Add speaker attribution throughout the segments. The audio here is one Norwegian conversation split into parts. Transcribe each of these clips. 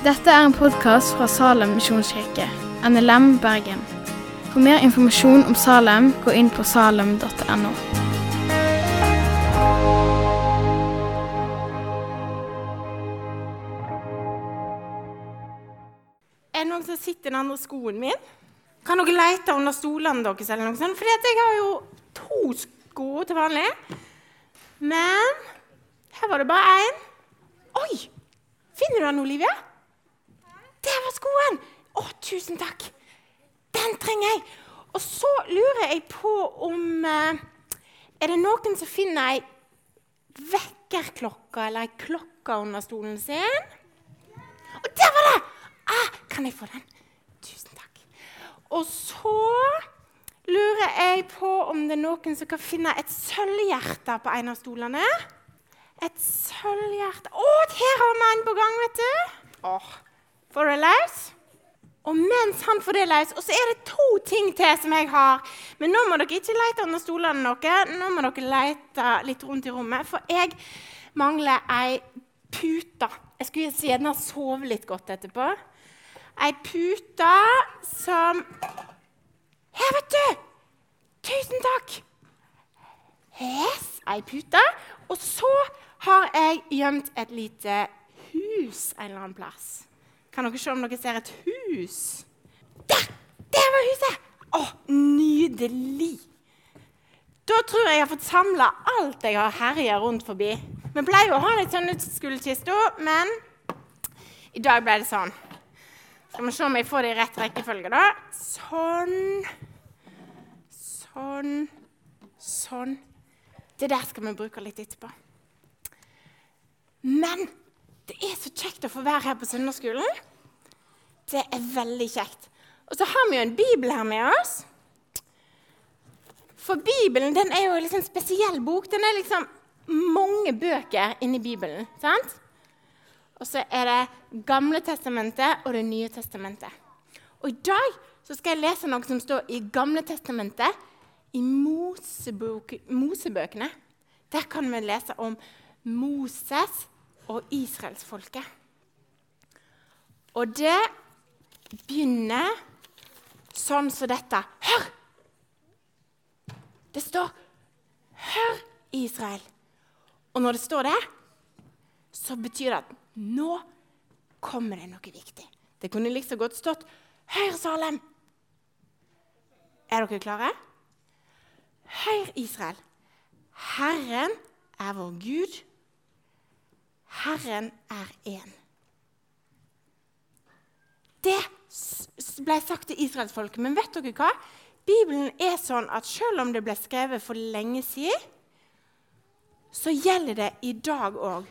Speaker 1: Dette er en podkast fra Salem misjonskirke, NLM Bergen. For mer informasjon om Salem, gå inn på salem.no.
Speaker 2: Er det noen som sitter i den andre skoen min? Kan dere lete under stolene deres? eller noe sånt? For jeg har jo to sko til vanlig. Men her var det bare én. Oi! Finner du den, Olivia? Der var skoen! Å, tusen takk. Den trenger jeg. Og så lurer jeg på om eh, Er det noen som finner ei vekkerklokke eller ei klokke under stolen sin? Og der var det! Ah, kan jeg få den? Tusen takk. Og så lurer jeg på om det er noen som kan finne et sølvhjerte på en av stolene. Et sølvhjerte Å, her har vi en på gang, vet du. Åh, Løs? Og mens han får det løs, og så er det to ting til som jeg har. Men nå må dere ikke lete under stolene noe. Nå må dere lete litt rundt i rommet, for jeg mangler ei pute. Jeg skulle gjerne sove litt godt etterpå. Ei pute som Her, vet du! Tusen takk! Yes, ei pute. Og så har jeg gjemt et lite hus en eller annen plass. Kan dere se om dere ser et hus? Der! Der var huset! Å, nydelig! Da tror jeg jeg har fått samla alt jeg har herja rundt forbi. Vi pleier å ha litt sånn utskullkiste, men i dag ble det sånn. Skal vi se om jeg får det i rett rekkefølge, da. Sånn. Sånn. Sånn. Det der skal vi bruke litt etterpå. Men det er så kjekt å få være her på søndagsskolen. Det er veldig kjekt. Og så har vi jo en bibel her med oss. For Bibelen den er jo en liksom spesiell bok. Den er liksom mange bøker inni Bibelen. sant? Og så er det Gamle testamentet og Det nye testamentet. Og i dag så skal jeg lese noe som står i Gamle testamentet, i Mosebøkene. Der kan vi lese om Moses og israelsfolket. Og det begynner sånn som dette. Hør! Det står 'Hør, Israel'. Og når det står det, så betyr det at nå kommer det noe viktig. Det kunne liksom godt stått 'Hør, Salem'. Er dere klare? Hør, Israel. Herren er vår Gud. Herren er én. Det ble sagt til israelsfolket. Men vet dere hva? Bibelen er sånn at selv om det ble skrevet for lenge siden, så gjelder det i dag òg.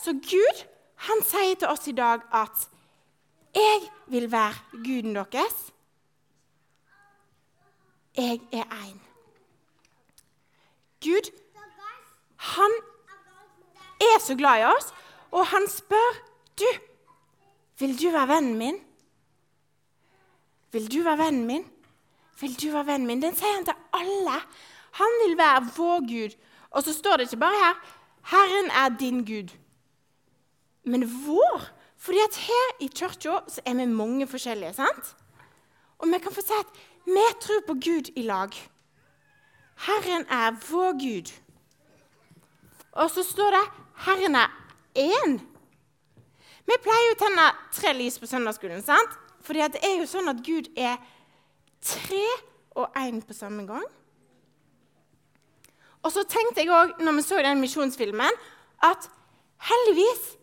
Speaker 2: Så Gud han sier til oss i dag at 'Jeg vil være guden deres'. Jeg er én. Gud, så glad i oss, og han spør du, vil du være vennen min. Vil du være vennen min? Vil du være vennen min? Den sier han til alle. Han vil være vår Gud. Og så står det ikke bare her 'Herren er din Gud', men vår. Fordi at her i kirka er vi mange forskjellige. sant? Og vi kan få si at vi tror på Gud i lag. Herren er vår Gud. Og så står det 'Herren er én'. Vi pleier å tenne tre lys på søndagsskolen. sant? Fordi det er jo sånn at Gud er tre og én på samme gang. Og så tenkte jeg òg, når vi så den misjonsfilmen, at heldigvis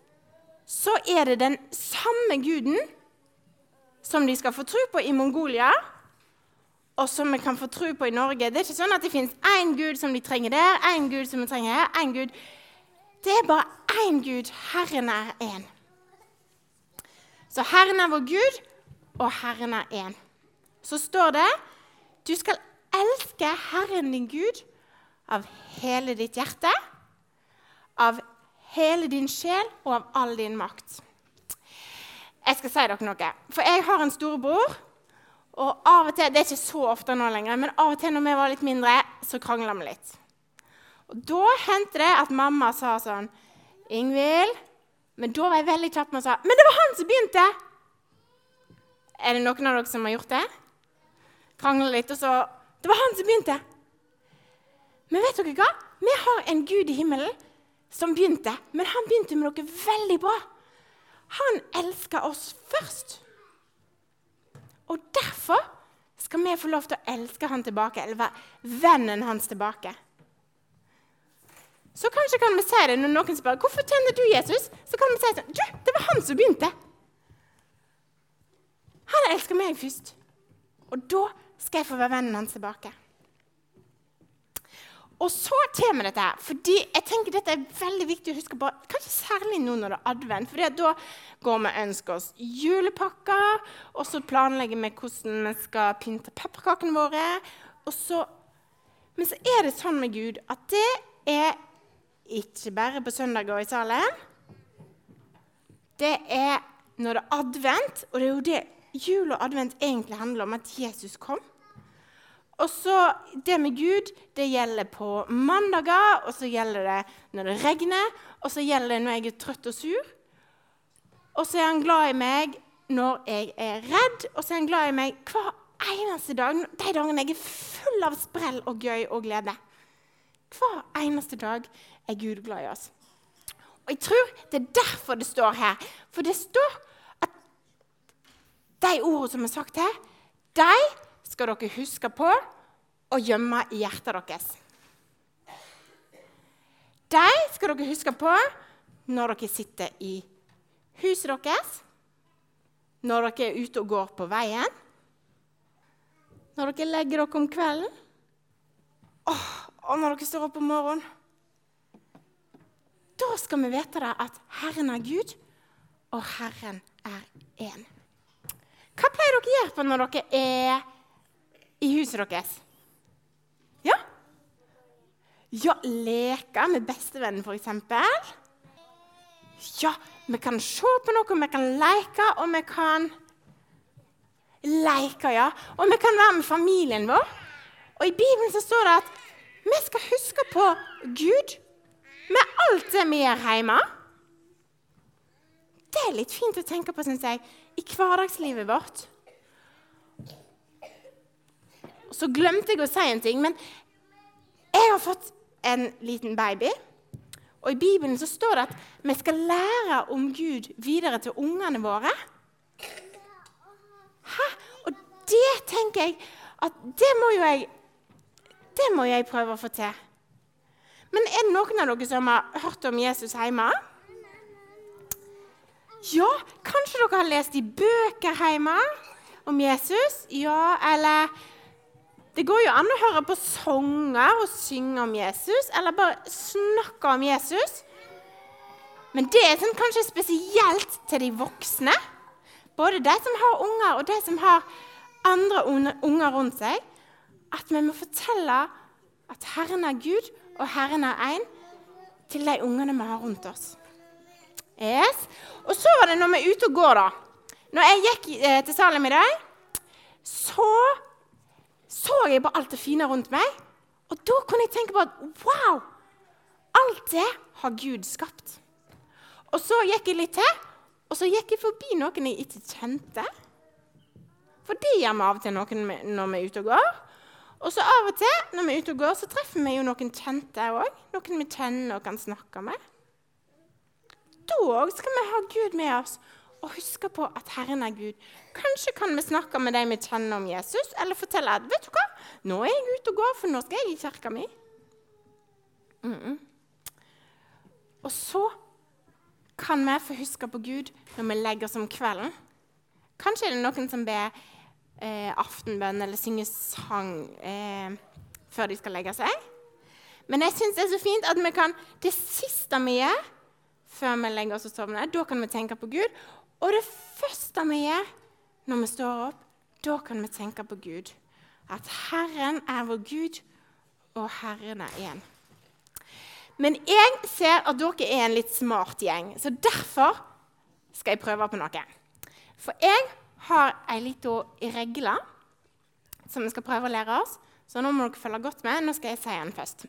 Speaker 2: så er det den samme guden som de skal få tro på i Mongolia, og som vi kan få tro på i Norge. Det er ikke sånn at det fins én gud som de trenger der, én gud som de trenger her, én gud Det er bare én Gud. Herren er én. Så Herren er vår Gud, og Herren er én. Så står det du skal elske Herren din Gud av hele ditt hjerte, av hele din sjel og av all din makt. Jeg skal si dere noe. For jeg har en storebror. Og av og til, Det er ikke så ofte nå lenger, men av og til når vi var litt mindre, så krangla vi litt. Og Da hendte det at mamma sa sånn 'Ingvild, Men da var jeg veldig kjapp med å si Men det var han som begynte! Er det noen av dere som har gjort det? Krangla litt, og så Det var han som begynte! Men vet dere hva? Vi har en Gud i himmelen som begynte, men han begynte med noe veldig bra. Han elska oss først. Og derfor skal vi få lov til å elske han tilbake, eller være vennen hans tilbake. Så kanskje kan vi si det når noen spør hvorfor tjener du Jesus. Så kan vi si sånn Du, det var han som begynte. Han elsker meg først. Og da skal jeg få være vennen hans tilbake. Og så kommer dette fordi jeg tenker dette er veldig viktig å huske på. Kanskje særlig nå når det er advent. For da går vi og ønsker oss julepakker, og så planlegger vi hvordan vi skal pynte pepperkakene våre. Så, men så er det sånn med Gud at det er ikke bare på søndager i salen. Det er når det er advent, og det er jo det jul og advent egentlig handler om, at Jesus kom. Og så Det med Gud det gjelder på mandager, og så gjelder det når det regner, og så gjelder det når jeg er trøtt og sur. Og så er han glad i meg når jeg er redd, og så er han glad i meg hver eneste dag. De dagene jeg er full av sprell og gøy og glede. Hver eneste dag er Gud glad i oss. Og jeg tror det er derfor det står her. For det står at de ordene som er sagt her, de skal dere huske på og gjemme i hjertet deres. De skal dere huske på når dere sitter i huset deres, når dere er ute og går på veien, når dere legger dere om kvelden, oh, og når dere står opp om morgenen. Da skal vi vite det at Herren er Gud, og Herren er én. Hva pleier dere å gjøre på når dere er i huset deres? Ja? Ja, leke med bestevennen, f.eks. Ja, vi kan se på noe, vi kan leke, og vi kan Leke, ja. Og vi kan være med familien vår. Og i Bibelen så står det at vi skal huske på Gud med alt det vi gjør hjemme. Det er litt fint å tenke på, syns jeg, i hverdagslivet vårt. Så glemte jeg å si en ting, men jeg har fått en liten baby. Og I Bibelen så står det at vi skal lære om Gud videre til ungene våre. Hæ? Og det tenker jeg at det må jo jeg Det må jeg prøve å få til. Men er det noen av dere som har hørt om Jesus hjemme? Ja, kanskje dere har lest i bøker hjemme om Jesus? Ja, eller det går jo an å høre på sanger og synge om Jesus, eller bare snakke om Jesus. Men det er sånn kanskje spesielt til de voksne. Både de som har unger, og de som har andre unger rundt seg. At vi må fortelle at Herren er Gud, og Herren er én, til de ungene vi har rundt oss. Yes. Og så var det når vi er ute og går, da. Når jeg gikk eh, til Salem i dag, så så jeg på alt det fine rundt meg. Og da kunne jeg tenke på at wow! Alt det har Gud skapt. Og så gikk jeg litt til, og så gikk jeg forbi noen jeg ikke kjente. For det gjør vi av og til noen når vi er ute og går. Og så av og til når vi er ute og går, så treffer vi jo noen kjente òg. Noen vi kjenner og kan snakke med. Da òg skal vi ha Gud med oss og huske på at Herren er Gud. Kanskje kan vi snakke med de vi kjenner om Jesus, eller fortelle at vet du hva, nå er jeg ute og går, for nå skal jeg i kirka mi. Mm -mm. Og så kan vi få huske på Gud når vi legger oss om kvelden. Kanskje er det noen som ber eh, aftenbønn eller synger sang eh, før de skal legge seg. Men jeg syns det er så fint at vi kan det siste vi gjør før vi legger oss og sovner, da kan vi tenke på Gud. Og det første vi gjør når vi står opp, da kan vi tenke på Gud. At Herren er vår Gud, og Herren er én. Men jeg ser at dere er en litt smart gjeng, så derfor skal jeg prøve på noe. For jeg har ei lita regle som vi skal prøve å lære oss. Så nå må dere følge godt med. Nå skal jeg si den først.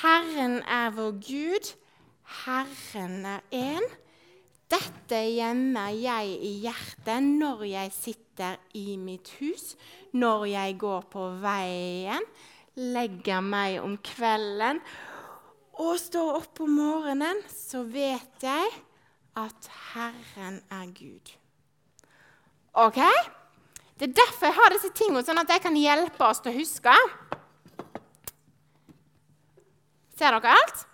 Speaker 2: Herren er vår Gud. Herren er én. Dette gjemmer jeg i hjertet når jeg sitter i mitt hus, når jeg går på veien, legger meg om kvelden og står opp om morgenen, så vet jeg at Herren er Gud. OK? Det er derfor jeg har disse tingene, sånn at jeg kan hjelpe oss til å huske. Ser dere alt?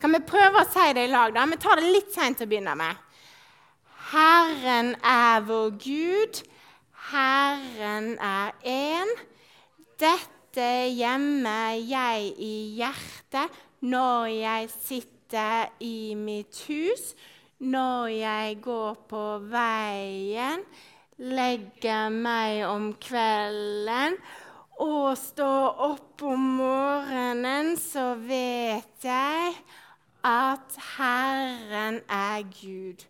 Speaker 2: Kan vi prøve å si det i lag? da? Vi tar det litt seint til å begynne med. Herren er vår Gud. Herren er én. Dette gjemmer jeg i hjertet når jeg sitter i mitt hus, når jeg går på veien, legger meg om kvelden og står opp om morgenen, så vet jeg at Herren er Gud.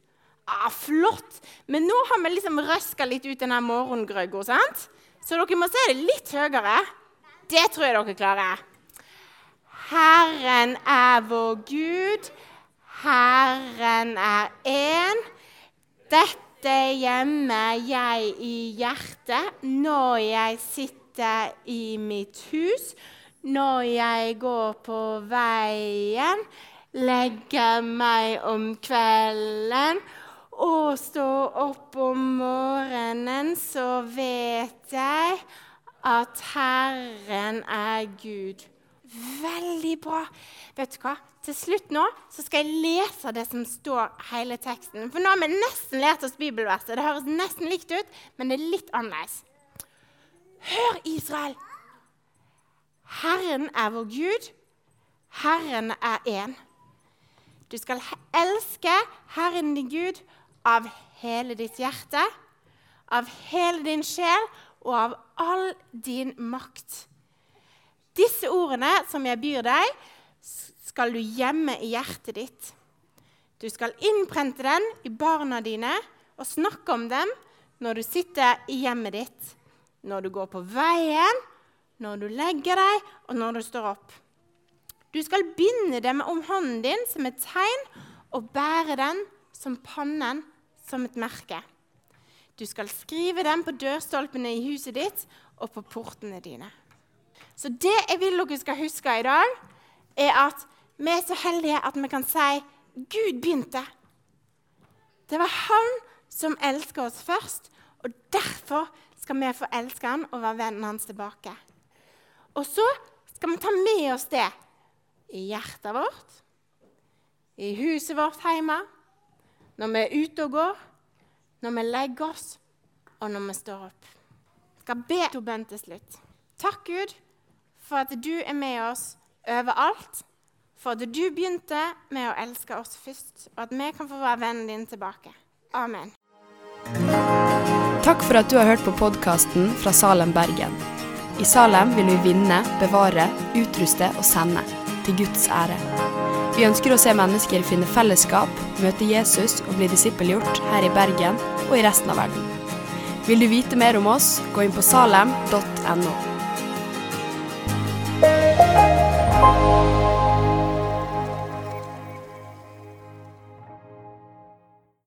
Speaker 2: Ah, flott! Men nå har vi liksom røska litt ut denne morgengrøgga, sant? Så dere må se det litt høyere. Det tror jeg dere klarer. Herren er vår Gud. Herren er én. Dette gjemmer jeg i hjertet når jeg sitter i mitt hus, når jeg går på veien, legger meg om kvelden og står opp om morgenen, så vet jeg at Herren er Gud. Veldig bra. Vet du hva? Til slutt nå så skal jeg lese det som står hele teksten. For nå har vi nesten lært oss bibelverset. Det høres nesten likt ut, men det er litt annerledes. Hør, Israel! Herren er vår Gud. Herren er én. Du skal elske Herren din Gud av hele ditt hjerte, av hele din sjel og av all din makt. Disse ordene som jeg byr deg, skal du gjemme i hjertet ditt. Du skal innprente den i barna dine og snakke om dem når du sitter i hjemmet ditt, når du går på veien, når du legger deg, og når du står opp. Du skal binde dem om hånden din som et tegn og bære den som pannen som et merke. Du skal skrive dem på dørstolpene i huset ditt og på portene dine. Så det jeg vil dere skal huske i dag, er at vi er så heldige at vi kan si Gud begynte. Det var han som elska oss først, og derfor skal vi få elske han og være vennen hans tilbake. Og så skal vi ta med oss det i hjertet vårt, i huset vårt hjemme, når vi er ute og går, når vi legger oss, og når vi står opp. Jeg skal be to bønn til slutt. Takk, Gud, for at du er med oss overalt. For at du begynte med å elske oss først, og at vi kan få være vennen din tilbake. Amen.
Speaker 3: Takk for at du har hørt på podkasten fra Salem, Bergen. I Salem vil vi vinne, bevare, utruste og sende. Til Guds ære. Vi ønsker å se mennesker finne fellesskap, møte Jesus og bli disippelgjort her i Bergen og i resten av verden. Vil du vite mer om oss, gå inn på salem.no.